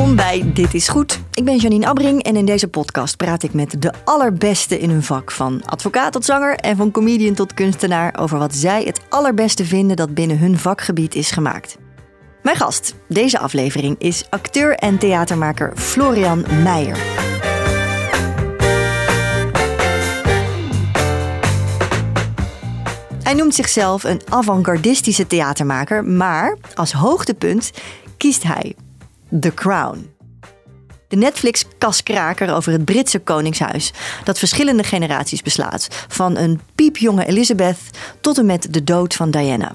Welkom bij Dit is Goed. Ik ben Janine Abbring en in deze podcast praat ik met de allerbeste in hun vak. Van advocaat tot zanger en van comedian tot kunstenaar over wat zij het allerbeste vinden dat binnen hun vakgebied is gemaakt. Mijn gast deze aflevering is acteur en theatermaker Florian Meijer. Hij noemt zichzelf een avant-gardistische theatermaker, maar als hoogtepunt kiest hij The Crown. De Netflix-kaskraker over het Britse koningshuis, dat verschillende generaties beslaat, van een piepjonge Elizabeth tot en met de dood van Diana.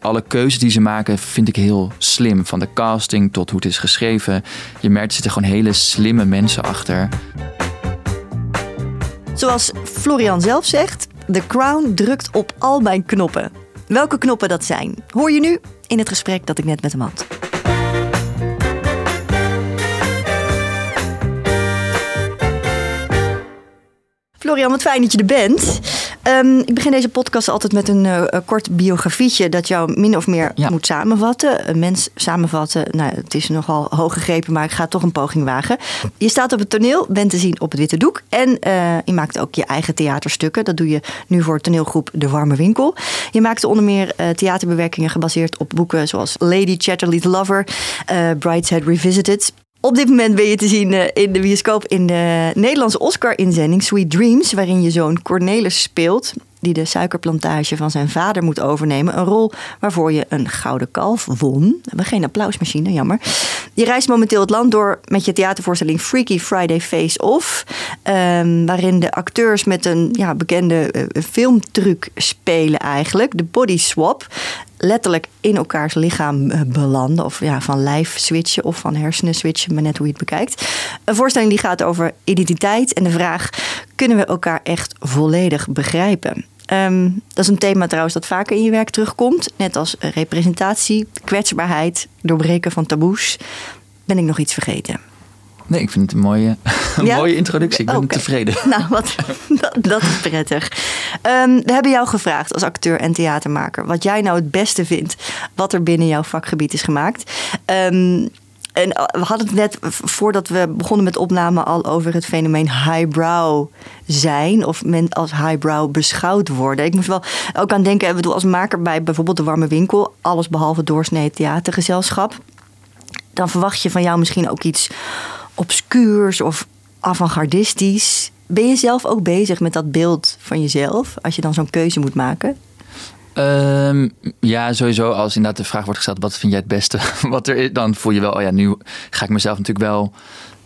Alle keuzes die ze maken vind ik heel slim. Van de casting tot hoe het is geschreven. Je merkt, er zitten gewoon hele slimme mensen achter. Zoals Florian zelf zegt, The Crown drukt op al mijn knoppen. Welke knoppen dat zijn, hoor je nu in het gesprek dat ik net met hem had. Florian, wat fijn dat je er bent. Ehm, ik begin deze podcast altijd met een uh, kort biografietje dat jou min of meer Ja. moet samenvatten. Een mens samenvatten, nou, het is nogal hoog gegrepen, maar ik ga toch een poging wagen. Je staat op het toneel, bent te zien op het witte doek en eh, je maakt ook je eigen theaterstukken. Dat doe je nu voor toneelgroep De Warme Winkel. Je maakte onder meer eh, theaterbewerkingen gebaseerd op boeken zoals Lady Chatterley's Lover, eh Brideshead Revisited. Op dit moment ben je te zien eh, in de bioscoop in de Nederlandse Oscar-inzending Sweet Dreams, waarin je zoon Cornelis speelt, die de suikerplantage van zijn vader moet overnemen. Een rol waarvoor je een gouden kalf won. We geen applausmachine, jammer. Je reist momenteel het land door met je theatervoorstelling Freaky Friday Face Off, ehm, waarin de acteurs met een ja, bekende eh, filmtruc spelen eigenlijk, de body swap letterlijk in elkaars lichaam eh, belanden. Of ja, van lijf switchen of van hersenen switchen, maar net hoe je het bekijkt. Een voorstelling die gaat over identiteit en de vraag: kunnen we elkaar echt volledig begrijpen? Ehm, dat is een thema trouwens dat vaker in je werk terugkomt. Net als representatie, kwetsbaarheid, doorbreken van taboes. Ben ik nog iets vergeten? Nee, ik vind het een mooie, een Ja? mooie introductie. Ik ben Oké. tevreden. Nou, wat, dat, dat is prettig. Ehm, we hebben jou gevraagd als acteur en theatermaker... wat jij nou het beste vindt wat er binnen jouw vakgebied is gemaakt. Ehm, en eh, we hadden het net, voordat we begonnen met opname... al over het fenomeen highbrow zijn... of men als highbrow beschouwd worden. Ik moest wel ook aan denken... bedoel, als maker bij bijvoorbeeld De Warme Winkel... alles behalve doorsnee theatergezelschap... dan verwacht je van jou misschien ook iets obscuurs of avant-gardistisch. Ben je zelf ook bezig met dat beeld van jezelf als je dan zo'n keuze moet maken? Ehm, ja, sowieso als inderdaad de vraag wordt gesteld... wat vind jij het beste wat er is... dan voel je wel, oh ja, nu ga ik mezelf natuurlijk wel...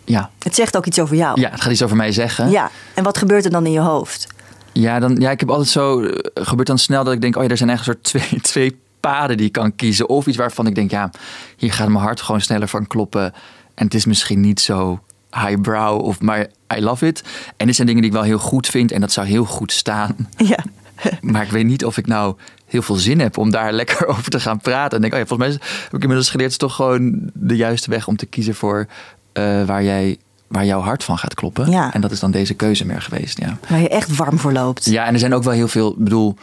Ja, Het zegt ook iets over jou. ja het gaat iets over mij zeggen. Ja, en wat gebeurt er dan in je hoofd? Ja, dan, ja, ik heb altijd zo. eh, gebeurt dan snel dat ik denk: oh ja, er zijn eigenlijk een soort twee, twee paden die ik kan kiezen. Of iets waarvan ik denk: ja, hier gaat mijn hart gewoon sneller van kloppen. En het is misschien niet zo highbrow, of, maar I love it. En dit zijn dingen die ik wel heel goed vind en dat zou heel goed staan. Ja, Maar ik weet niet of ik nou heel veel zin heb om daar lekker over te gaan praten. En denk: oh ja, volgens mij is- heb ik inmiddels geleerd: het is toch gewoon de juiste weg om te kiezen voor eh, waar jij. Waar jouw hart van gaat kloppen. Ja. En dat is dan deze keuze meer geweest. Ja. waar je echt warm voor loopt. Ja, en er zijn ook wel heel veel, ik bedoel,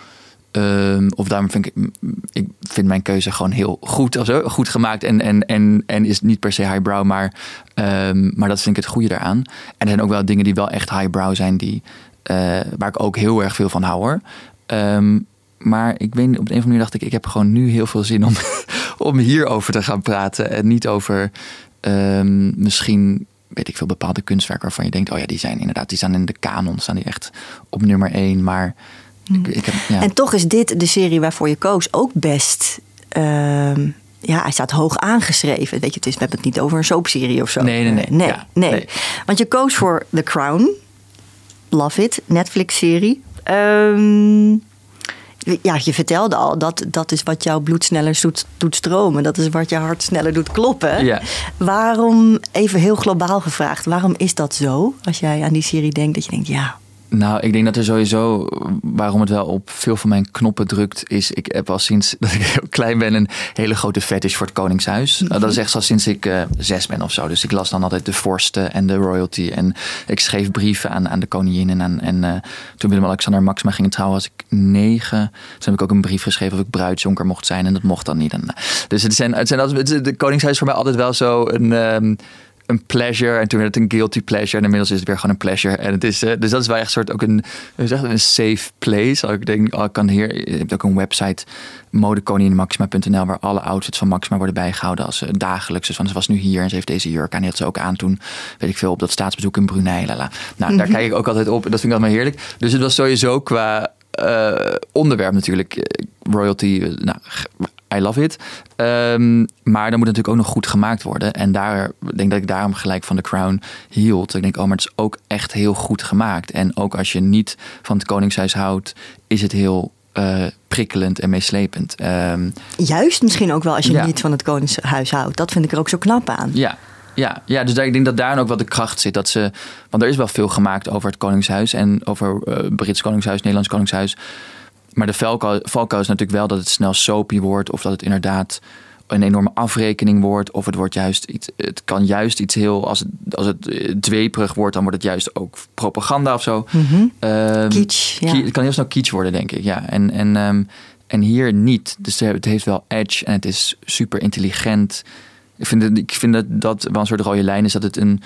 ehm, of daarom vind ik, ik vind mijn keuze gewoon heel goed, zo, goed gemaakt en, en, en, en is niet per se highbrow, maar, ehm, maar dat vind ik het goede daaraan. En er zijn ook wel dingen die wel echt highbrow zijn, die, eh, waar ik ook heel erg veel van hou hoor. Ehm, maar ik weet, niet, op de een of andere manier dacht ik, ik heb gewoon nu heel veel zin om, om hierover te gaan praten en niet over ehm, misschien weet ik veel, bepaalde kunstwerken waarvan je denkt, oh ja, die zijn inderdaad, die staan in de kanon, staan die echt op nummer één. Maar ik, ik heb, ja. En toch is dit de serie waarvoor je koos ook best. ehm, ja, hij staat hoog aangeschreven. Weet je, het is, we hebben het niet over een soapserie of zo. Nee, nee, nee. nee, Ja, nee. nee. Want je koos voor The Crown. Love it. Netflix-serie. Ehm, ja, je vertelde al, dat, dat is wat jouw bloed sneller doet, doet stromen. Dat is wat je hart sneller doet kloppen. Ja. Waarom, even heel globaal gevraagd, waarom is dat zo? Als jij aan die serie denkt, dat je denkt, ja, Nou, ik denk dat er sowieso, waarom het wel op veel van mijn knoppen drukt, is ik heb al sinds dat ik heel klein ben een hele grote fetish voor het Koningshuis. Mhm. Dat is echt zo sinds ik uh, zes ben of zo. Dus ik las dan altijd de vorsten en de royalty. En ik schreef brieven aan, aan de koningin. En, aan, en uh, toen Willem-Alexander Maxima ging trouwen, was ik negen. Toen heb ik ook een brief geschreven of ik bruidsjonker mocht zijn. En dat mocht dan niet. En, uh, dus het zijn, het zijn altijd, de Koningshuis is voor mij altijd wel zo een... Um, een pleasure. En toen werd het een guilty pleasure. En inmiddels is het weer gewoon een pleasure. En het is, uh, dus dat is wel echt een soort ook een, zeg, een safe place. Ik denk, oh, ik kan hier, je hebt ook een website, modekoninginmaxima.nl, waar alle outfits van Maxima worden bijgehouden als uh, dagelijks. Dus van, ze was nu hier en ze heeft deze jurk aan. Die had ze ook aan toen, weet ik veel, op dat staatsbezoek in Brunei. Lala. Nou, mm -hmm. daar kijk ik ook altijd op. Dat vind ik allemaal heerlijk. Dus het was sowieso qua uh, onderwerp natuurlijk. Royalty, nou, I love it. Um, maar dan moet het natuurlijk ook nog goed gemaakt worden. En daar ik denk dat ik daarom gelijk van The Crown hield. Ik denk, oh, maar het is ook echt heel goed gemaakt. En ook als je niet van het Koningshuis houdt, is het heel uh, prikkelend en meeslepend. Um, Juist misschien ook wel als je ja. niet van het Koningshuis houdt. Dat vind ik er ook zo knap aan. Ja, ja, ja, dus daar, ik denk dat daar ook wel de kracht zit. Dat ze, want er is wel veel gemaakt over het Koningshuis en over uh, Brits Koningshuis, Nederlands Koningshuis. Maar de valkuil, valkuil is natuurlijk wel dat het snel soapy wordt. Of dat het inderdaad een enorme afrekening wordt. Of het wordt juist iets. Het kan juist iets heel. Als het, als het dweperig wordt, dan wordt het juist ook propaganda of zo. Mm -hmm. um, kitsch. Ja. Het kan heel snel kitsch worden, denk ik. Ja. En, en, um, en hier niet. Dus het heeft wel edge en het is super intelligent. Ik vind, het, ik vind dat dat wel een soort rode lijn is dat het een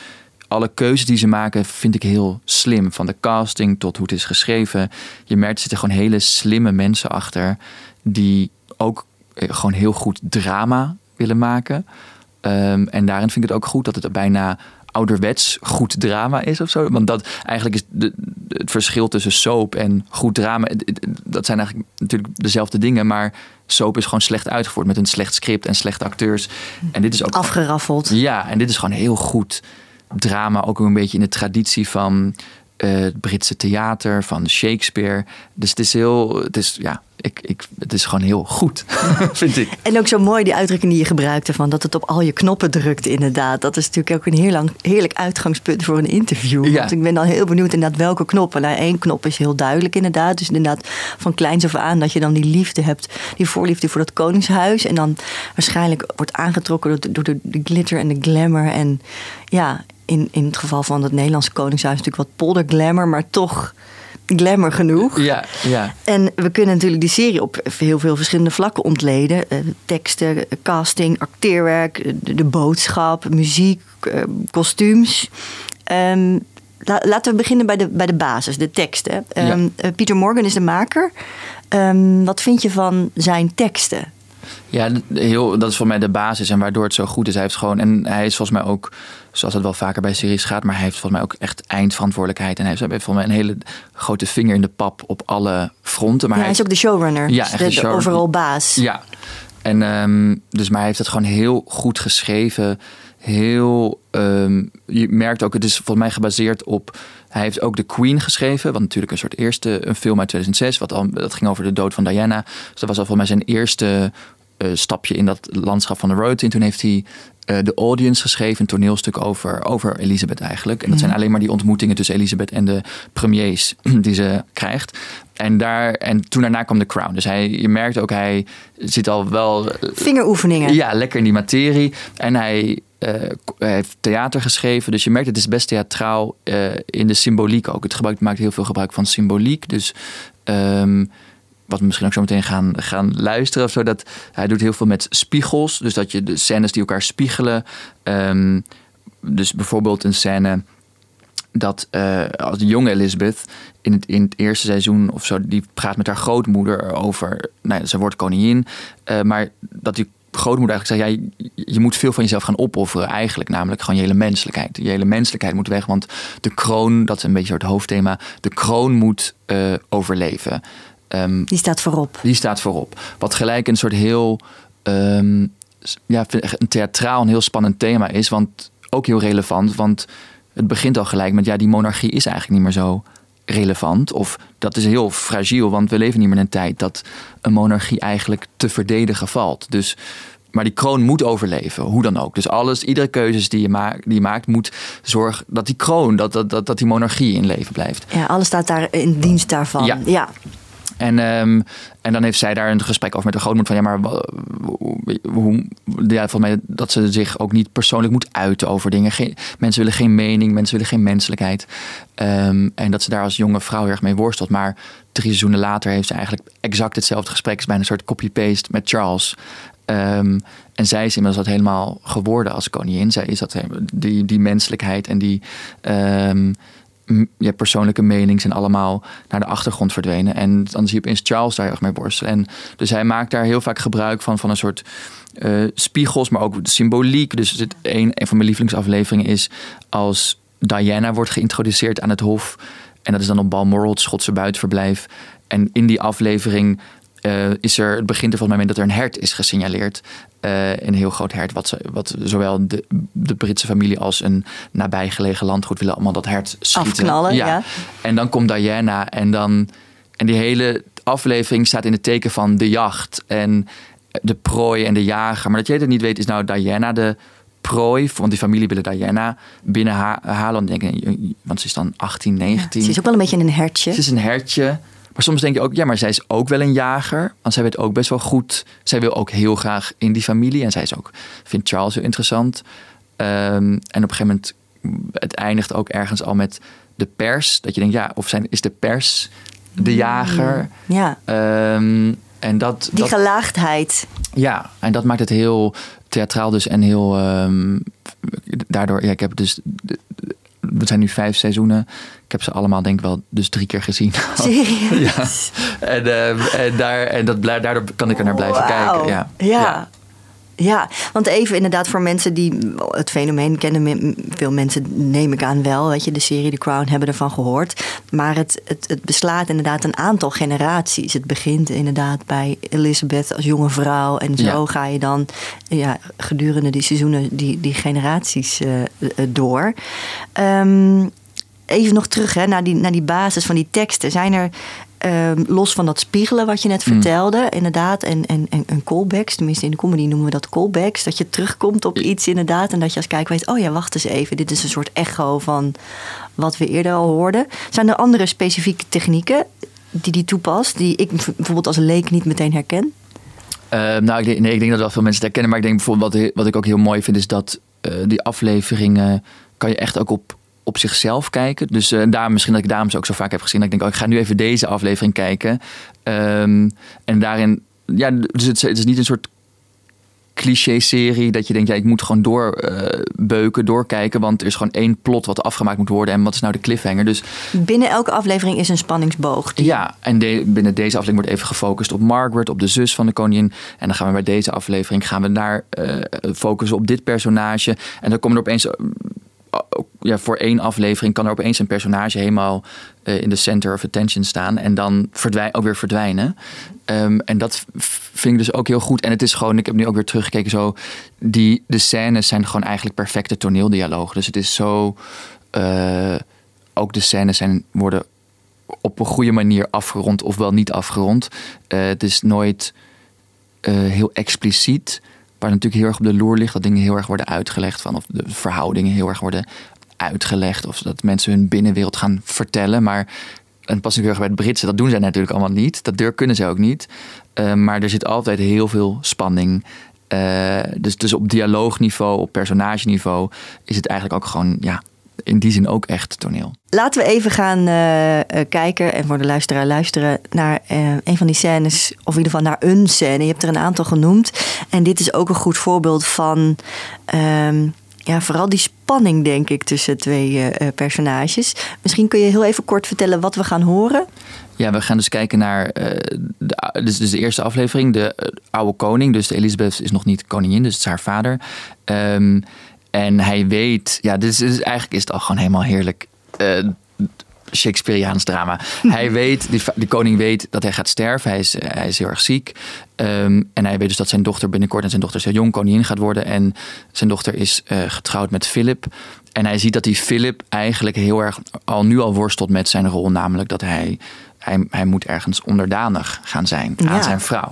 alle keuzes die ze maken vind ik heel slim. Van de casting tot hoe het is geschreven. Je merkt, er zitten gewoon hele slimme mensen achter. Die ook gewoon heel goed drama willen maken. Um, en daarin vind ik het ook goed dat het bijna ouderwets goed drama is of zo. Want dat eigenlijk is de, het verschil tussen soap en goed drama. Dat zijn eigenlijk natuurlijk dezelfde dingen. Maar soap is gewoon slecht uitgevoerd met een slecht script en slechte acteurs. En dit is ook afgeraffeld. Ja, en dit is gewoon heel goed drama ook een beetje in de traditie van uh, het Britse theater, van Shakespeare. Dus het is heel, het is, ja, ik, ik, het is gewoon heel goed, vind ik. En ook zo mooi die uitdrukking die je gebruikte van dat het op al je knoppen drukt inderdaad. Dat is natuurlijk ook een heel lang, heerlijk uitgangspunt voor een interview. Ja. Want ik ben dan heel benieuwd inderdaad welke knoppen. Nou, één knop is heel duidelijk inderdaad. Dus inderdaad van kleins af aan dat je dan die liefde hebt, die voorliefde voor dat koningshuis. En dan waarschijnlijk wordt aangetrokken door, door de, de glitter en de glamour. En ja, in, in het geval van het Nederlandse Koningshuis natuurlijk wat polderglamour, maar toch glamour genoeg. Ja, ja. En we kunnen natuurlijk die serie op heel veel verschillende vlakken ontleden. Uh, teksten, casting, acteerwerk, de, de boodschap, muziek, uh, kostuums. Um, la, laten we beginnen bij de, bij de basis, de teksten. Um, ja. uh, Pieter Morgan is de maker. Um, wat vind je van zijn teksten? Ja, heel, dat is voor mij de basis en waardoor het zo goed is. Hij heeft gewoon, en hij is volgens mij ook, zoals het wel vaker bij series gaat, maar hij heeft volgens mij ook echt eindverantwoordelijkheid. En hij heeft, hij heeft volgens mij een hele grote vinger in de pap op alle fronten. Maar ja, hij, hij is ook de showrunner, ja, dus de, de show, overal baas. Ja, en um, dus, maar hij heeft het gewoon heel goed geschreven. Heel, um, je merkt ook, het is volgens mij gebaseerd op hij heeft ook The Queen geschreven, wat natuurlijk een soort eerste een film uit 2006, wat al, dat ging over de dood van Diana. Dus dat was al volgens mij zijn eerste stapje in dat landschap van de royalty. En toen heeft hij uh, The Audience geschreven, een toneelstuk over, over Elisabeth eigenlijk. En dat zijn alleen maar die ontmoetingen tussen Elisabeth en de premiers die ze krijgt. En, daar, en toen daarna kwam The Crown. Dus hij, je merkt ook, hij zit al wel... Vingeroefeningen. Ja, lekker in die materie. En hij, uh, hij heeft theater geschreven. Dus je merkt, het is best theatraal uh, in de symboliek ook. Het gebruikt, maakt heel veel gebruik van symboliek. Dus... Um, wat we misschien ook zo meteen gaan, gaan luisteren of zo. Dat hij doet heel veel met spiegels. Dus dat je de scènes die elkaar spiegelen. Um, dus bijvoorbeeld een scène dat uh, als de jonge Elizabeth in het, in het eerste seizoen of zo, die praat met haar grootmoeder over. Nou ja, ze wordt koningin. Uh, maar dat die grootmoeder eigenlijk zei: ja, je, moet veel van jezelf gaan opofferen. Eigenlijk, namelijk gewoon je hele menselijkheid. Je hele menselijkheid moet weg. Want de kroon, dat is een beetje het hoofdthema. De kroon moet uh, overleven. Um, die staat voorop. Die staat voorop. Wat gelijk een soort heel, um, ja, een theatraal, een heel spannend thema is. Want ook heel relevant. Want het begint al gelijk met, ja, die monarchie is eigenlijk niet meer zo relevant. Of dat is heel fragiel, want we leven niet meer in een tijd dat een monarchie eigenlijk te verdedigen valt. Dus maar die kroon moet overleven, hoe dan ook. Dus alles, iedere keuze die je, maakt, die je maakt, moet zorgen dat die kroon, dat, dat, dat, dat die monarchie in leven blijft. Ja, alles staat daar in dienst daarvan. Ja. ja. En, ehm, en dan heeft zij daar een gesprek over met de grootmoeder van ja, maar hoe, ja, volgens mij dat ze zich ook niet persoonlijk moet uiten over dingen. Mensen willen geen mening, mensen willen geen menselijkheid. Ehm, en dat ze daar als jonge vrouw heel erg mee worstelt. Maar drie seizoenen later heeft ze eigenlijk exact hetzelfde gesprek. Het is bijna een soort copy-paste met Charles. Ehm, en zij is inmiddels dat helemaal geworden als koningin. Zij is dat die, die menselijkheid en die ja, persoonlijke mening zijn allemaal naar de achtergrond verdwenen. En dan zie je opeens Charles daar heel erg mee. En dus hij maakt daar heel vaak gebruik van, van een soort eh, spiegels, maar ook symboliek. Dus het, een, een van mijn lievelingsafleveringen is als Diana wordt geïntroduceerd aan het hof. En dat is dan op Balmoral, het Schotse buitenverblijf. En in die aflevering eh, is er, het begint er volgens mij mee dat er een hert is gesignaleerd. Eh, een heel groot hert, wat, ze, wat zowel de, de Britse familie als een nabijgelegen landgoed willen allemaal dat hert schieten. Afknallen, ja. En dan komt Diana en dan. En die hele aflevering staat in het teken van de jacht en de prooi en de jager. Maar dat jij het niet weet, is nou Diana de prooi. Want die familie willen Diana binnenhalen. Denk ik, want ze is dan 18, 19. Ze is ook wel een beetje een hertje. Ze is een hertje. Maar soms denk je ook, ja, maar zij is ook wel een jager. Want zij weet ook best wel goed. Zij wil ook heel graag in die familie. En zij is ook, vindt Charles heel interessant. Ehm, en op een gegeven moment, het eindigt ook ergens al met de pers. Dat je denkt, ja, of zijn, is de pers de jager? Ja, Ehm, en dat, die dat, gelaagdheid. ja, en dat maakt het heel theatraal dus en heel... ehm, daardoor, ja, ik heb dus... Het zijn nu vijf seizoenen. Ik heb ze allemaal denk ik wel dus drie keer gezien. Serieus? En, ehm, en, daar, en dat, daardoor kan ik er naar blijven kijken. Ja. Ja. Ja, want even inderdaad voor mensen die het fenomeen kennen, veel mensen neem ik aan wel, weet je, de serie The Crown hebben ervan gehoord. Maar het, het, het beslaat inderdaad een aantal generaties. Het begint inderdaad bij Elizabeth als jonge vrouw en zo Ja. ga je dan ja, gedurende die seizoenen die, die generaties eh, eh, door. Ehm, even nog terug hè, naar, die, naar die basis van die teksten. Zijn er, ehm, los van dat spiegelen wat je net Hmm. vertelde, inderdaad, en, en, en, en callbacks, tenminste in de comedy noemen we dat callbacks, dat je terugkomt op iets inderdaad en dat je als kijker weet, oh ja, wacht eens even, dit is een soort echo van wat we eerder al hoorden. Zijn er andere specifieke technieken die die toepast, die ik bijvoorbeeld als leek niet meteen herken? Ehm, nou, ik denk, nee, ik denk dat wel veel mensen het herkennen. Maar ik denk bijvoorbeeld wat, wat ik ook heel mooi vind, is dat eh, die afleveringen kan je echt ook op, op zichzelf kijken. Dus eh daar misschien dat ik daarom ze ook zo vaak heb gezien. Dat ik denk, oh, ik ga nu even deze aflevering kijken. Ehm, en daarin, ja, dus het, het is niet een soort cliché-serie dat je denkt, ja, ik moet gewoon doorbeuken, doorkijken, want er is gewoon één plot wat afgemaakt moet worden en wat is nou de cliffhanger. Dus Binnen elke aflevering is een spanningsboog. Die, ja, en de- binnen deze aflevering wordt even gefocust op Margaret, op de zus van de koningin. En dan gaan we bij deze aflevering gaan we naar eh, focussen op dit personage. En dan komen er opeens, eh, ja, voor één aflevering kan er opeens een personage helemaal eh, in de center of attention staan. En dan verdwij ook weer verdwijnen. Ehm, en dat vind ik dus ook heel goed. En het is gewoon, ik heb nu ook weer teruggekeken, zo, die, de scènes zijn gewoon eigenlijk perfecte toneeldialogen. Dus het is zo, eh, ook de scènes zijn, worden op een goede manier afgerond of wel niet afgerond. Eh, het is nooit heel expliciet. Waar natuurlijk heel erg op de loer ligt dat dingen heel erg worden uitgelegd. Van, of de verhoudingen heel erg worden uitgelegd. Of dat mensen hun binnenwereld gaan vertellen. Maar en pas bij het Britse, dat doen zij natuurlijk allemaal niet. Dat deur kunnen zij ook niet. Eh, maar er zit altijd heel veel spanning. Eh, dus, dus op dialoogniveau, op personageniveau is het eigenlijk ook gewoon, ja, in die zin ook echt toneel. Laten we even gaan eh, eh, kijken en voor de luisteraar luisteren naar eh, een van die scènes, of in ieder geval naar een scène. Je hebt er een aantal genoemd. En dit is ook een goed voorbeeld van ehm, ja, vooral die spanning, denk ik, tussen twee personages. Misschien kun je heel even kort vertellen wat we gaan horen. Ja, we gaan dus kijken naar eh, de, dus, dus de eerste aflevering, de oude koning. Dus Elisabeth is nog niet koningin, dus het is haar vader. Ehm, en hij weet, ja, dus, dus eigenlijk is het al gewoon helemaal heerlijk. eh, Shakespeareaans drama. Hij weet, die, de koning weet dat hij gaat sterven. Hij is, hij is heel erg ziek. Ehm, en hij weet dus dat zijn dochter binnenkort, en zijn dochter is jong koningin gaat worden. En zijn dochter is eh, getrouwd met Philip. En hij ziet dat die Philip eigenlijk heel erg al nu al worstelt met zijn rol. Namelijk dat hij, hij, hij moet ergens onderdanig gaan zijn aan Ja. zijn vrouw.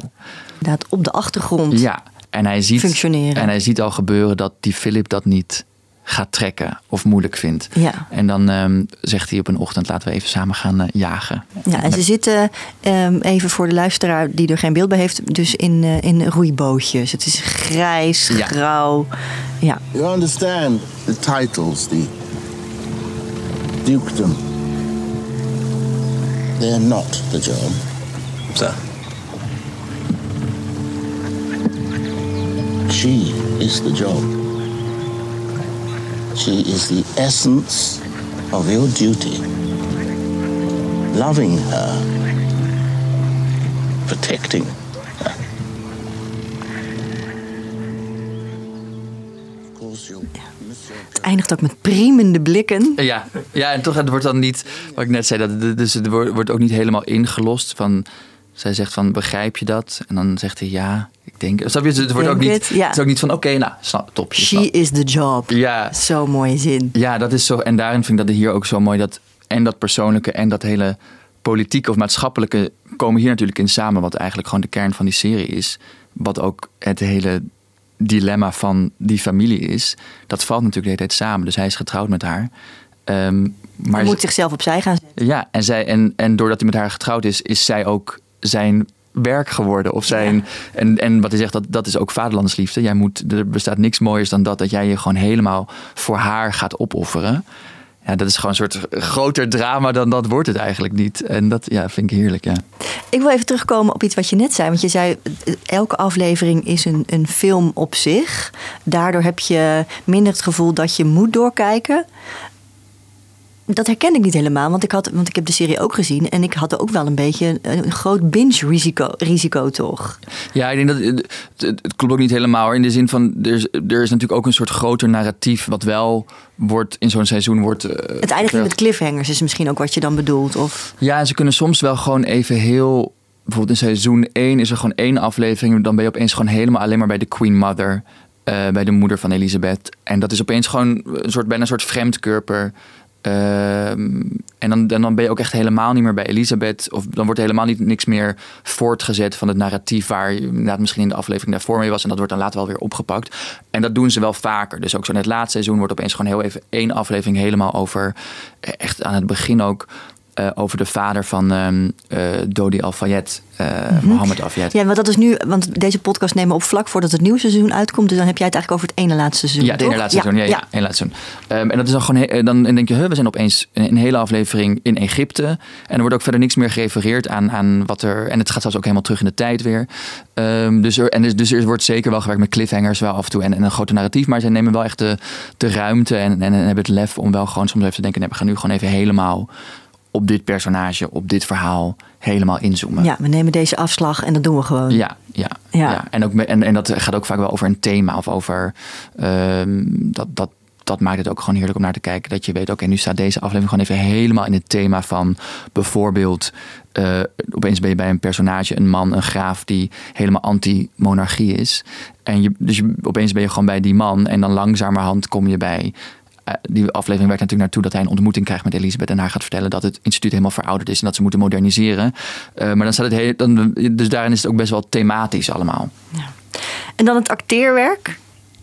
Inderdaad, op de achtergrond. Ja, En hij ziet, Functioneren. En hij ziet al gebeuren dat die Philip dat niet gaat trekken of moeilijk vindt. Ja. En dan ehm, zegt hij op een ochtend, laten we even samen gaan eh, jagen. Ja, en ze zitten, ehm, even voor de luisteraar die er geen beeld bij heeft, dus in, eh, in roeibootjes. Het is grijs, Ja. grauw. Ja, You understand the titles, the dukedom. They're not the job. Sir. She is the job. She is the essence of your duty. Loving her, protecting her. Het eindigt ook met priemende blikken. Ja, ja, en toch het wordt dan niet, wat ik net zei, dat, dus het wordt wordt ook niet helemaal ingelost. Van, zij zegt van, begrijp je dat? En dan zegt hij ja, ik denk. Snap je? Het wordt ook niet, het, ja. het is ook niet van, oké, nou, snap, top. She is the job. Ja, Zo'n mooie zin. ja, dat is zo. En daarin vind ik dat hier ook zo mooi dat en dat persoonlijke en dat hele politieke of maatschappelijke komen hier natuurlijk in samen, wat eigenlijk gewoon de kern van die serie is. Wat ook het hele dilemma van die familie is. Dat valt natuurlijk de hele tijd samen. Dus hij is getrouwd met haar. Ehm, maar Hij moet zichzelf opzij gaan zetten. ja, en, zij, en, en doordat hij met haar getrouwd is, is zij ook zijn werk geworden. Of zijn, en, en wat hij zegt, dat, dat is ook vaderlandsliefde. Jij moet, er bestaat niks mooiers dan dat, dat jij je gewoon helemaal voor haar gaat opofferen. Ja, dat is gewoon een soort groter drama dan dat wordt het eigenlijk niet. En dat ja, vind ik heerlijk, ja. Ik wil even terugkomen op iets wat je net zei. Want je zei, elke aflevering is een, een film op zich. Daardoor heb je minder het gevoel dat je moet doorkijken. Dat herken ik niet helemaal, want ik, had, want ik heb de serie ook gezien. En ik had ook wel een beetje een groot binge-risico risico, toch? Ja, ik denk dat het, het, het klopt ook niet helemaal. In de zin van, er is, er is natuurlijk ook een soort groter narratief... wat wel wordt in zo'n seizoen wordt... eh, Het eindigt niet met cliffhangers, is misschien ook wat je dan bedoelt. Of, Ja, ze kunnen soms wel gewoon even heel. Bijvoorbeeld in seizoen 1 is er gewoon één aflevering. Dan ben je opeens gewoon helemaal alleen maar bij de Queen Mother. eh, bij de moeder van Elisabeth. En dat is opeens gewoon een soort, bijna een soort vreemdkörper. Ehm, en dan, dan ben je ook echt helemaal niet meer bij Elisabeth. Of dan wordt helemaal niet, niks meer voortgezet van het narratief waar je misschien in de aflevering daarvoor mee was. En dat wordt dan later wel weer opgepakt. En dat doen ze wel vaker. Dus ook zo in het laatste seizoen wordt opeens gewoon heel even één aflevering helemaal over. eh, Echt aan het begin ook. Eh, over de vader van ehm eh, Dodi Al-Fayed, eh Mohammed Al-Fayed. ja, want dat is nu, want deze podcast nemen we op vlak voordat het nieuwe seizoen uitkomt. Dus dan heb jij het eigenlijk over het ene laatste seizoen. Ja, het ene laatste seizoen. Ja, ja, laatste seizoen. Ehm, en dat is dan gewoon, he- dan denk je, huh, we zijn opeens een, een hele aflevering in Egypte. En er wordt ook verder niks meer gerefereerd aan, aan wat er. En het gaat zelfs ook helemaal terug in de tijd weer. Ehm, dus, er, en dus, dus er wordt zeker wel gewerkt met cliffhangers wel af en toe en, en een grote narratief. Maar ze nemen wel echt de, de ruimte en, en, en hebben het lef om wel gewoon soms even te denken: nee, we gaan nu gewoon even helemaal op dit personage, op dit verhaal helemaal inzoomen. Ja, we nemen deze afslag en dat doen we gewoon. Ja, ja, Ja. ja. En, ook, en, en dat gaat ook vaak wel over een thema of over ehm, dat, dat, dat maakt het ook gewoon heerlijk om naar te kijken. Dat je weet, oké, nu staat deze aflevering gewoon even helemaal in het thema van bijvoorbeeld, eh, opeens ben je bij een personage, een man, een graaf die helemaal anti-monarchie is. En je, dus je, opeens ben je gewoon bij die man en dan langzamerhand kom je bij die aflevering werkt natuurlijk naartoe dat hij een ontmoeting krijgt met Elisabeth en haar gaat vertellen dat het instituut helemaal verouderd is en dat ze moeten moderniseren. Eh, maar dan staat het heel, dan, dus daarin is het ook best wel thematisch allemaal. En dan het acteerwerk.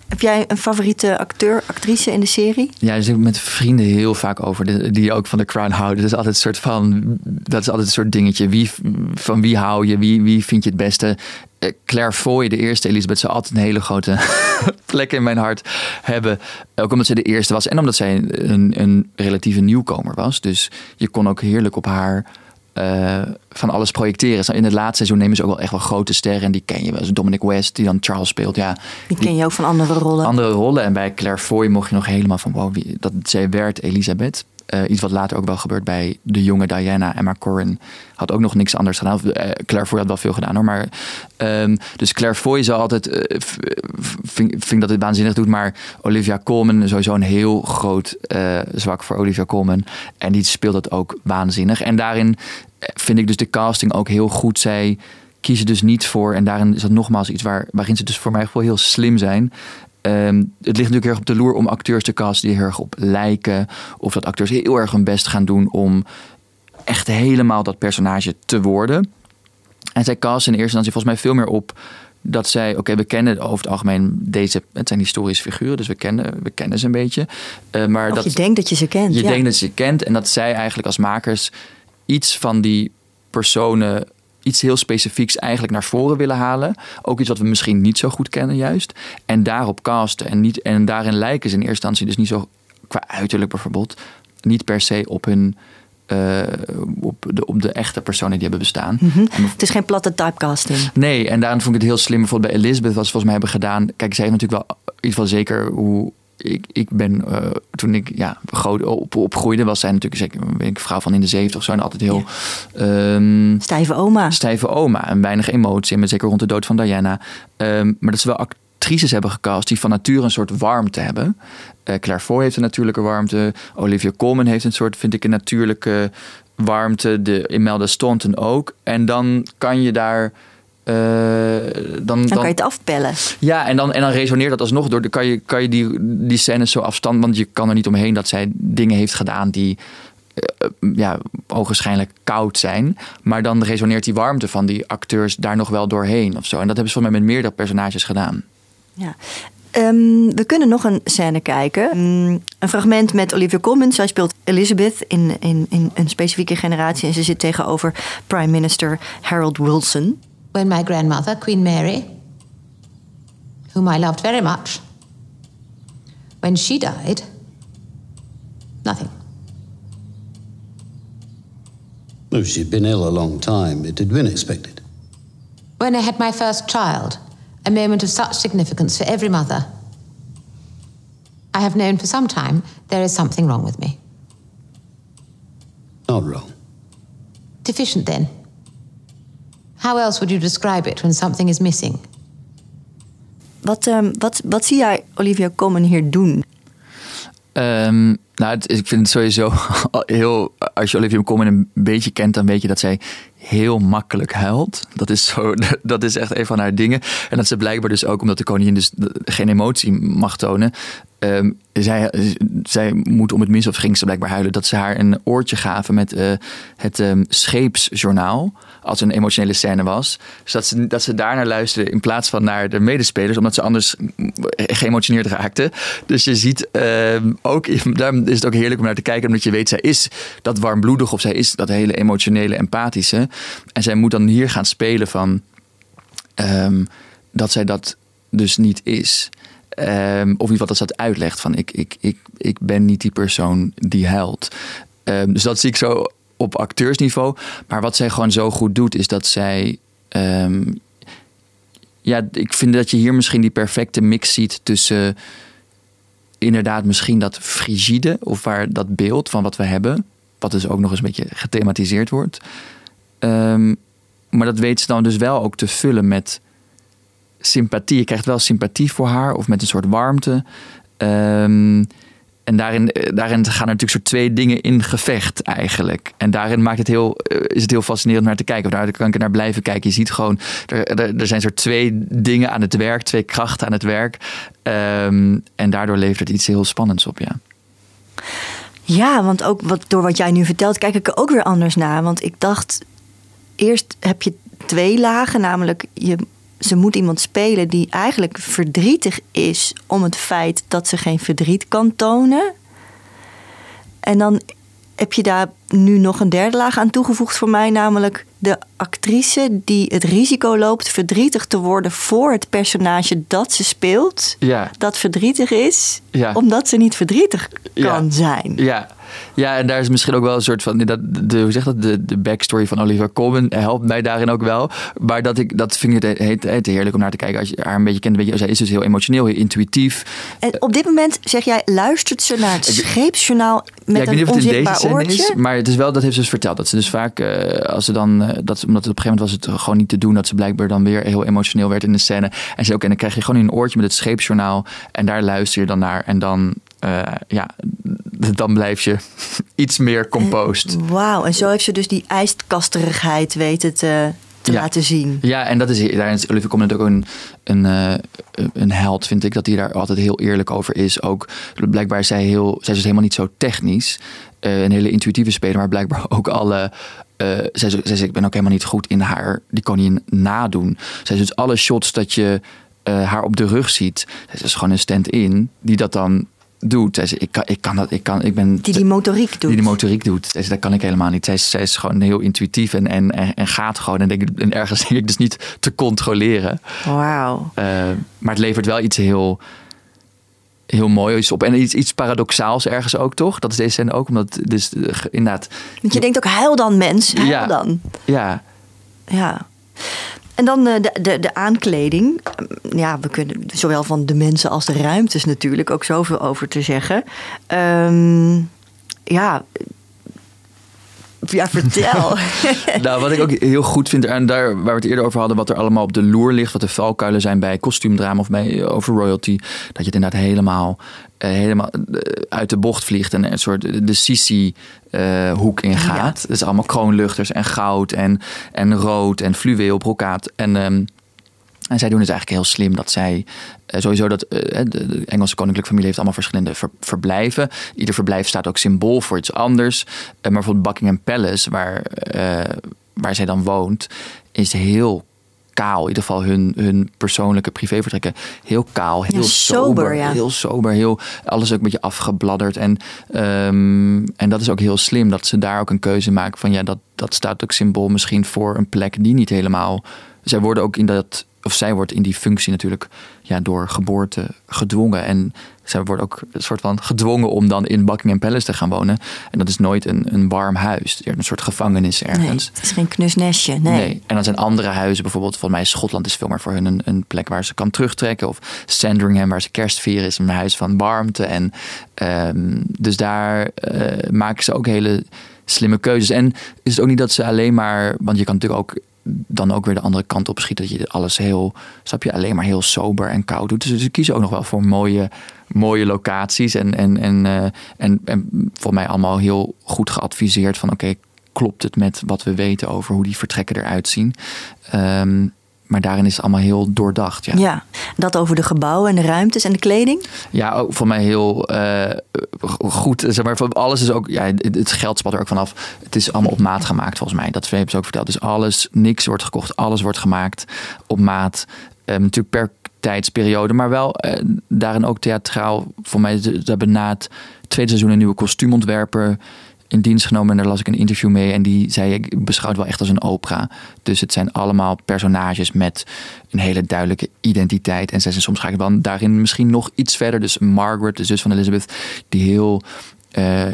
Heb jij een favoriete acteur, actrice in de serie? Ja, daar zit ik met vrienden heel vaak over, die- ook van de Crown houden. Dat is altijd een soort van, dat is altijd een soort dingetje. Wie, van wie hou je? Wie, wie vind je het beste? Eh, Claire Foy, de eerste Elisabeth, zou altijd een hele grote plek in mijn hart hebben. Ook omdat zij de eerste was en omdat zij een, een relatieve nieuwkomer was. Dus je kon ook heerlijk op haar eh, van alles projecteren. In het laatste seizoen nemen ze ook wel echt wel grote sterren. En die ken je wel. Dus Dominic West, die dan Charles speelt. Ja, Die ken je ook van andere rollen. andere rollen. En bij Claire Foy mocht je nog helemaal van wow, wie, dat zij werd Elisabeth. Eh, iets wat later ook wel gebeurt bij de jonge Diana. Emma Corrin had ook nog niks anders gedaan. Eh, Claire Foy had wel veel gedaan hoor. Maar, ehm, dus Claire Foy zal altijd, eh, vind, dat het waanzinnig doet. Maar Olivia Colman, sowieso een heel groot zwak voor Olivia Colman. En die speelt het ook waanzinnig. En daarin vind ik dus de casting ook heel goed. Zij kiezen dus niet voor, en daarin is dat nogmaals iets waar, waarin ze dus voor mij gevoel heel slim zijn. Ehm, het ligt natuurlijk erg op de loer om acteurs te casten die er erg op lijken. Of dat acteurs heel erg hun best gaan doen om echt helemaal dat personage te worden. En zij casten in eerste instantie volgens mij veel meer op dat zij, oké, we kennen over het algemeen deze, het zijn historische figuren, dus we kennen, we kennen ze een beetje. Uh, maar of dat, je denkt dat je ze kent. Je ja. denkt dat je ze kent en dat zij eigenlijk als makers iets van die personen iets heel specifieks eigenlijk naar voren willen halen. Ook iets wat we misschien niet zo goed kennen juist. En daarop casten. En, niet, en daarin lijken ze in eerste instantie dus niet zo qua uiterlijk bijvoorbeeld. Niet per se op hun uh, op, de, op de echte personen die hebben bestaan. Mm -hmm. het is geen platte typecasting. Nee, en daarom vond ik het heel slim. Bijvoorbeeld bij Elizabeth was volgens mij hebben gedaan. Kijk, zij heeft natuurlijk wel iets van zeker hoe. Ik, ik ben, uh, toen ik ja, groot op, opgroeide, was zij natuurlijk zeker een vrouw van in de zeventig zo. En altijd heel. Ja. Um, stijve oma. Stijve oma. En weinig emotie. En zeker rond de dood van Diana. Um, maar dat ze wel actrices hebben gecast die van nature een soort warmte hebben. Uh, Claire Foy heeft een natuurlijke warmte. Olivia Colman heeft een soort, vind ik, een natuurlijke warmte. De Imelda Staunton ook. En dan kan je daar. Uh, dan, dan, kan je het afpellen. Ja, en dan, en dan resoneert dat alsnog door. Dan kan je, kan je die, die scènes zo afstand. Want je kan er niet omheen dat zij dingen heeft gedaan die. Uh, ja, ogenschijnlijk koud zijn. Maar dan resoneert die warmte van die acteurs daar nog wel doorheen of zo. En dat hebben ze volgens mij met meerdere personages gedaan. Ja. Um, we kunnen nog een scène kijken. Um, een fragment met Olivia Colman. Zij speelt Elizabeth in, in, in een specifieke generatie. En ze zit tegenover Prime Minister Harold Wilson. When my grandmother, Queen Mary, whom I loved very much, when she died, nothing. Well, she'd been ill a long time. It had been expected. When I had my first child, a moment of such significance for every mother. I have known for some time there is something wrong with me. Not wrong. Deficient, then. How else would you describe it when something is missing? Wat, um, wat, wat zie jij Olivia Colman hier doen? Um, nou, het, ik vind het sowieso heel. Als je Olivia Colman een beetje kent, dan weet je dat zij heel makkelijk huilt. Dat is, zo, dat is echt een van haar dingen. En dat ze blijkbaar dus ook, omdat de koningin dus geen emotie mag tonen. Um, zij, zij moet om het minst, of ging ze blijkbaar huilen, dat ze haar een oortje gaven met uh, het um, scheepsjournaal. Als een emotionele scène was. Zodat ze, dat ze daarnaar luisterde in plaats van naar de medespelers, omdat ze anders geëmotioneerd raakte. Dus je ziet um, ook, daarom is het ook heerlijk om naar te kijken, omdat je weet, zij is dat warmbloedig of zij is dat hele emotionele, empathische. En zij moet dan hier gaan spelen van um, dat zij dat dus niet is. Um, of niet wat dat dat uitlegt van ik, ik, ik, ik ben niet die persoon die huilt. Dus dat zie ik zo op acteursniveau. Maar wat zij gewoon zo goed doet, is dat zij. Um, ja, ik vind dat je hier misschien die perfecte mix ziet tussen. Inderdaad, misschien dat frigide, of waar dat beeld van wat we hebben, wat dus ook nog eens een beetje gethematiseerd wordt. maar dat weet ze dan dus wel ook te vullen met sympathie. Je krijgt wel sympathie voor haar of met een soort warmte. Um, en daarin, daarin gaan er natuurlijk soort twee dingen in gevecht eigenlijk. En daarin maakt het heel, is het heel fascinerend naar te kijken. Daar kan ik naar blijven kijken. Je ziet gewoon, er, er, zijn soort twee dingen aan het werk, twee krachten aan het werk. Um, en daardoor levert het iets heel spannends op, ja. Ja, want ook wat, door wat jij nu vertelt, kijk ik er ook weer anders naar. Want ik dacht, eerst heb je twee lagen, namelijk je ze moet iemand spelen die eigenlijk verdrietig is om het feit dat ze geen verdriet kan tonen. En dan heb je daar nu nog een derde laag aan toegevoegd voor mij, namelijk de actrice die het risico loopt verdrietig te worden voor het personage dat ze speelt, ja. dat verdrietig is, ja. omdat ze niet verdrietig kan ja. zijn. Ja. Ja, en daar is misschien ook wel een soort van. Dat, de, hoe zeg dat? De, de backstory van Oliver Colman helpt mij daarin ook wel. Maar dat, ik, dat vind ik het, heerlijk om naar te kijken. Als je haar een beetje kent, weet je, zij is dus heel emotioneel, heel intuïtief. En op dit moment zeg jij, luistert ze naar het scheepsjournaal met ja, ik weet een niet of het in deze oortje? is, maar het is wel, dat heeft ze dus verteld. Dat ze dus vaak, uh, als ze dan, uh, dat, omdat het op een gegeven moment was het gewoon niet te doen, dat ze blijkbaar dan weer heel emotioneel werd in de scène. En ze ook, en dan krijg je gewoon een oortje met het scheepsjournaal. En daar luister je dan naar. En dan, uh, ja, dan blijf je iets meer composed. Wauw, en zo heeft ze dus die ijskasterigheid weten te, te Ja. laten zien. Ja, en dat is, daar is Olivia Colman ook een, een, een held, vind ik. Dat hij daar altijd heel eerlijk over is. Ook blijkbaar is zij, heel, zij is dus helemaal niet zo technisch. Uh, een hele intuïtieve speler, maar blijkbaar ook alle eh, zij, zij zegt, ik ben ook helemaal niet goed in haar die koningin nadoen. Zij zegt, dus alle shots dat je eh, haar op de rug ziet, zij is gewoon een stand-in die dat dan doet. Zij zegt, ik kan, ik kan dat, ik kan, ik ben Die die motoriek doet. die de motoriek doet. Zij zegt, dat kan ik helemaal niet. Zij is, zij is gewoon heel intuïtief en, en, en, en gaat gewoon. En, denk, en ergens denk ik dus niet te controleren. Wauw. Uh, maar het levert wel iets heel, heel moois op. En iets, iets paradoxaals ergens ook, toch? Dat is deze scène ook. Omdat dus inderdaad... Want je denkt ook, huil dan mens, huil Ja. dan. Ja, Ja. En dan eh, de, de, de aankleding. Ja, we kunnen zowel van de mensen als de ruimtes natuurlijk ook zoveel over te zeggen. Ehm, ja. Ja, vertel. nou, wat ik ook heel goed vind, en daar waar we het eerder over hadden, wat er allemaal op de loer ligt, wat de valkuilen zijn bij kostuumdrama of bij eh, over royalty, dat je het inderdaad helemaal, eh, helemaal eh, uit de bocht vliegt en een soort de Sisi eh, hoek ingaat. Het is allemaal kroonluchters en goud en, en rood en fluweel, brokaat en ehm, en zij doen het eigenlijk heel slim dat zij eh, sowieso dat eh, de, Engelse koninklijke familie heeft allemaal verschillende ver- verblijven. Ieder verblijf staat ook symbool voor iets anders. Eh, maar bijvoorbeeld Buckingham Palace, waar, waar zij dan woont, is heel kaal. In ieder geval hun, hun persoonlijke privévertrekken. Heel kaal, heel sober, sober. ja. Heel sober, heel, alles ook een beetje afgebladderd. En, ehm, en dat is ook heel slim dat ze daar ook een keuze maken van ja, dat, dat staat ook symbool misschien voor een plek die niet helemaal. Zij worden ook in dat, of zij wordt in die functie natuurlijk ja, door geboorte gedwongen. En zij wordt ook een soort van gedwongen om dan in Buckingham Palace te gaan wonen. En dat is nooit een, een warm huis, een soort gevangenis nee, ergens. het is geen knusnestje. Nee. En dan zijn andere huizen, bijvoorbeeld volgens mij Schotland is veel meer voor hun een, een plek waar ze kan terugtrekken. Of Sandringham, waar ze kerst vieren, is een huis van warmte. En ehm, dus daar eh, maken ze ook hele slimme keuzes. En is het ook niet dat ze alleen maar, want je kan natuurlijk ook dan ook weer de andere kant op schieten. Dat je alles heel, snap je, alleen maar heel sober en koud doet. Dus ze kiezen ook nog wel voor mooie, mooie locaties. En, en, en, eh, en, en voor mij allemaal heel goed geadviseerd van oké, klopt het met wat we weten over hoe die vertrekken eruit zien. Ehm, maar daarin is het allemaal heel doordacht. Ja, ja. Ja, dat over de gebouwen en de ruimtes en de kleding. ook voor mij heel eh, goed. Zeg maar, van alles is ook, ja, het geld spat er ook vanaf. Het is allemaal op maat gemaakt volgens mij. Dat hebben ze ook verteld. Dus alles, niks wordt gekocht, alles wordt gemaakt op maat. Ehm, natuurlijk per tijdsperiode, maar wel eh, daarin ook theatraal. Voor mij, ze hebben na het tweede seizoen een nieuwe kostuumontwerper in dienst genomen. En daar las ik een interview mee. En die zei, ik beschouw het wel echt als een opera. Dus het zijn allemaal personages met een hele duidelijke identiteit. En zij zijn soms ga ik dan daarin misschien nog iets verder. Dus Margaret, de zus van Elizabeth, die heel... eh,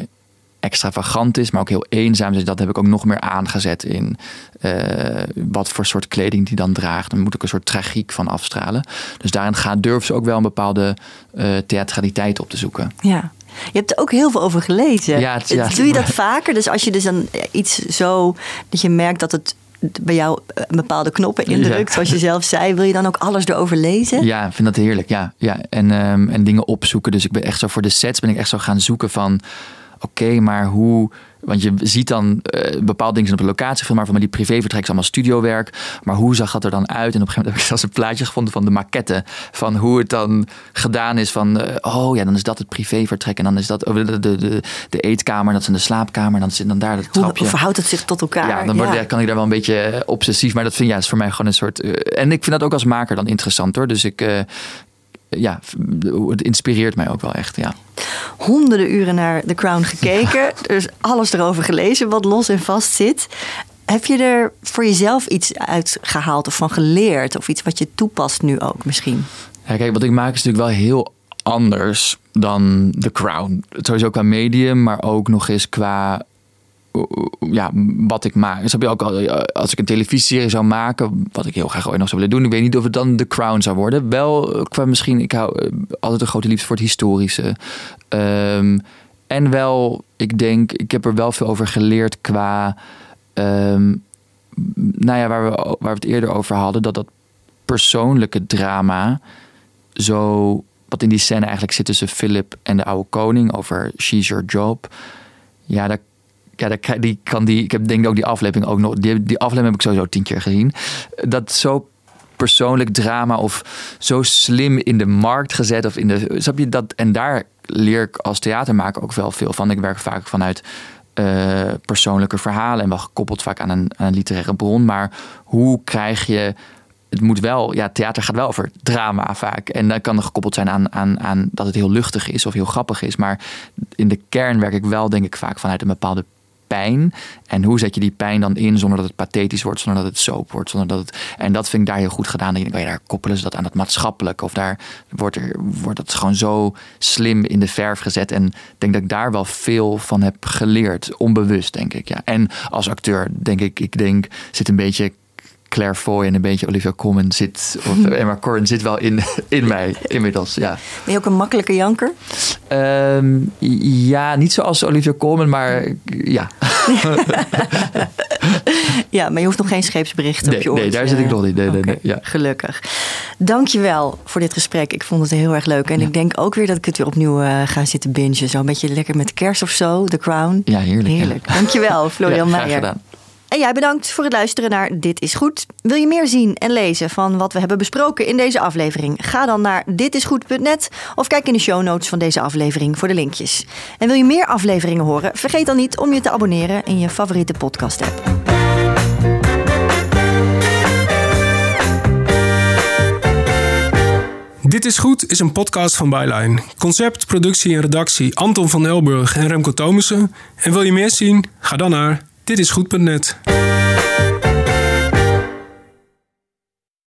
extravagant is, maar ook heel eenzaam. Dus dat heb ik ook nog meer aangezet in eh, wat voor soort kleding die dan draagt. Dan moet ik een soort tragiek van afstralen. Dus daarin gaat, durven ze ook wel een bepaalde eh, theatraliteit op te zoeken. Ja. Je hebt er ook heel veel over gelezen. Ja, het- ja. Doe je dat vaker? Dus als je dus dan iets zo... dat je merkt dat het bij jou eh, bepaalde knoppen indrukt, Ja. zoals je zelf zei... wil je dan ook alles erover lezen? Ja, ik vind dat heerlijk. Ja, ja. En, ehm, en dingen opzoeken. Dus ik ben echt zo voor de sets ben ik echt zo gaan zoeken van... Oké, maar hoe... Want je ziet dan eh, bepaalde dingen op de locatie van maar van die privévertrek is allemaal studiowerk. Maar hoe zag dat er dan uit? En op een gegeven moment heb ik zelfs een plaatje gevonden van de maquette. Van hoe het dan gedaan is van... eh, oh ja, dan is dat het privévertrek. En dan is dat de, de, de, de eetkamer. Dat is in de slaapkamer. En dan zit dan daar het Hoe trapje. verhoudt het zich tot elkaar? Ja, dan word, kan ik daar wel een beetje eh, obsessief. Maar dat vind ja, is voor mij gewoon een soort. en ik vind dat ook als maker dan interessant hoor. Dus ik. Ja, het inspireert mij ook wel echt. Ja. honderden uren naar The Crown gekeken. Dus alles erover gelezen wat los en vast zit. Heb je er voor jezelf iets uit gehaald of van geleerd? Of iets wat je toepast nu ook misschien? ja, kijk, wat ik maak is natuurlijk wel heel anders dan The Crown. Sowieso qua medium, maar ook nog eens qua ja, wat ik maak. Dus heb je ook uh, als ik een televisieserie zou maken, wat ik heel graag ooit nog zou willen doen, ik weet niet of het dan The Crown zou worden. Wel uh, qua misschien, ik hou uh, altijd een grote liefde voor het historische. Um, en wel, ik denk, ik heb er wel veel over geleerd qua, um, nou ja, waar we, waar we het eerder over hadden, dat dat persoonlijke drama zo, wat in die scène eigenlijk zit tussen Philip en de oude koning over She's Your Job. Ja, daar ja, die kan die. Ik heb denk ik ook die aflevering ook nog. Die, die aflevering heb ik sowieso tien keer gezien. Dat zo persoonlijk drama of zo slim in de markt gezet of in de. Snap je dat? En daar leer ik als theatermaker ook wel veel van. Ik werk vaak vanuit eh, persoonlijke verhalen en wel gekoppeld vaak aan een, een literaire bron. Maar hoe krijg je het moet wel, ja, theater gaat wel over drama vaak. En dat kan gekoppeld zijn aan, aan, aan dat het heel luchtig is of heel grappig is. Maar in de kern werk ik wel, denk ik, vaak vanuit een bepaalde pijn. En hoe zet je die pijn dan in zonder dat het pathetisch wordt, zonder dat het soap wordt. Zonder dat het, en dat vind ik daar heel goed gedaan. Dan denk oh daar koppelen ze dat aan het maatschappelijk. Of daar wordt, er, wordt het gewoon zo slim in de verf gezet. En ik denk dat ik daar wel veel van heb geleerd. Onbewust, denk ik. Ja. En als acteur denk ik, ik denk, zit een beetje Claire Foy en een beetje Olivia Colman zit, of Emma Corrin zit wel in, in mij inmiddels. Ja. Ben je ook een makkelijke janker? Ehm, ja, niet zoals Olivia Colman, maar ja. ja, maar je hoeft nog geen scheepsberichten nee, op je oor. Nee, daar zit ik nog niet. Nee, nee, nee, ja. Gelukkig. Dankjewel voor dit gesprek. Ik vond het heel erg leuk. En ik denk ook weer dat ik het weer opnieuw uh, ga zitten bingen. Zo een beetje lekker met kerst of zo, The Crown. Ja, heerlijk. Heerlijk. Ja. Dankjewel, Florian ja, Meijer. En jij bedankt voor het luisteren naar Dit is Goed. Wil je meer zien en lezen van wat we hebben besproken in deze aflevering? Ga dan naar ditisgoed.net of kijk in de show notes van deze aflevering voor de linkjes. En wil je meer afleveringen horen? Vergeet dan niet om je te abonneren in je favoriete podcast app. Dit is Goed is een podcast van Byline. Concept, productie en redactie Anton van Elburg en Remco Thomussen. En wil je meer zien? Ga dan naar ditisgoed.net.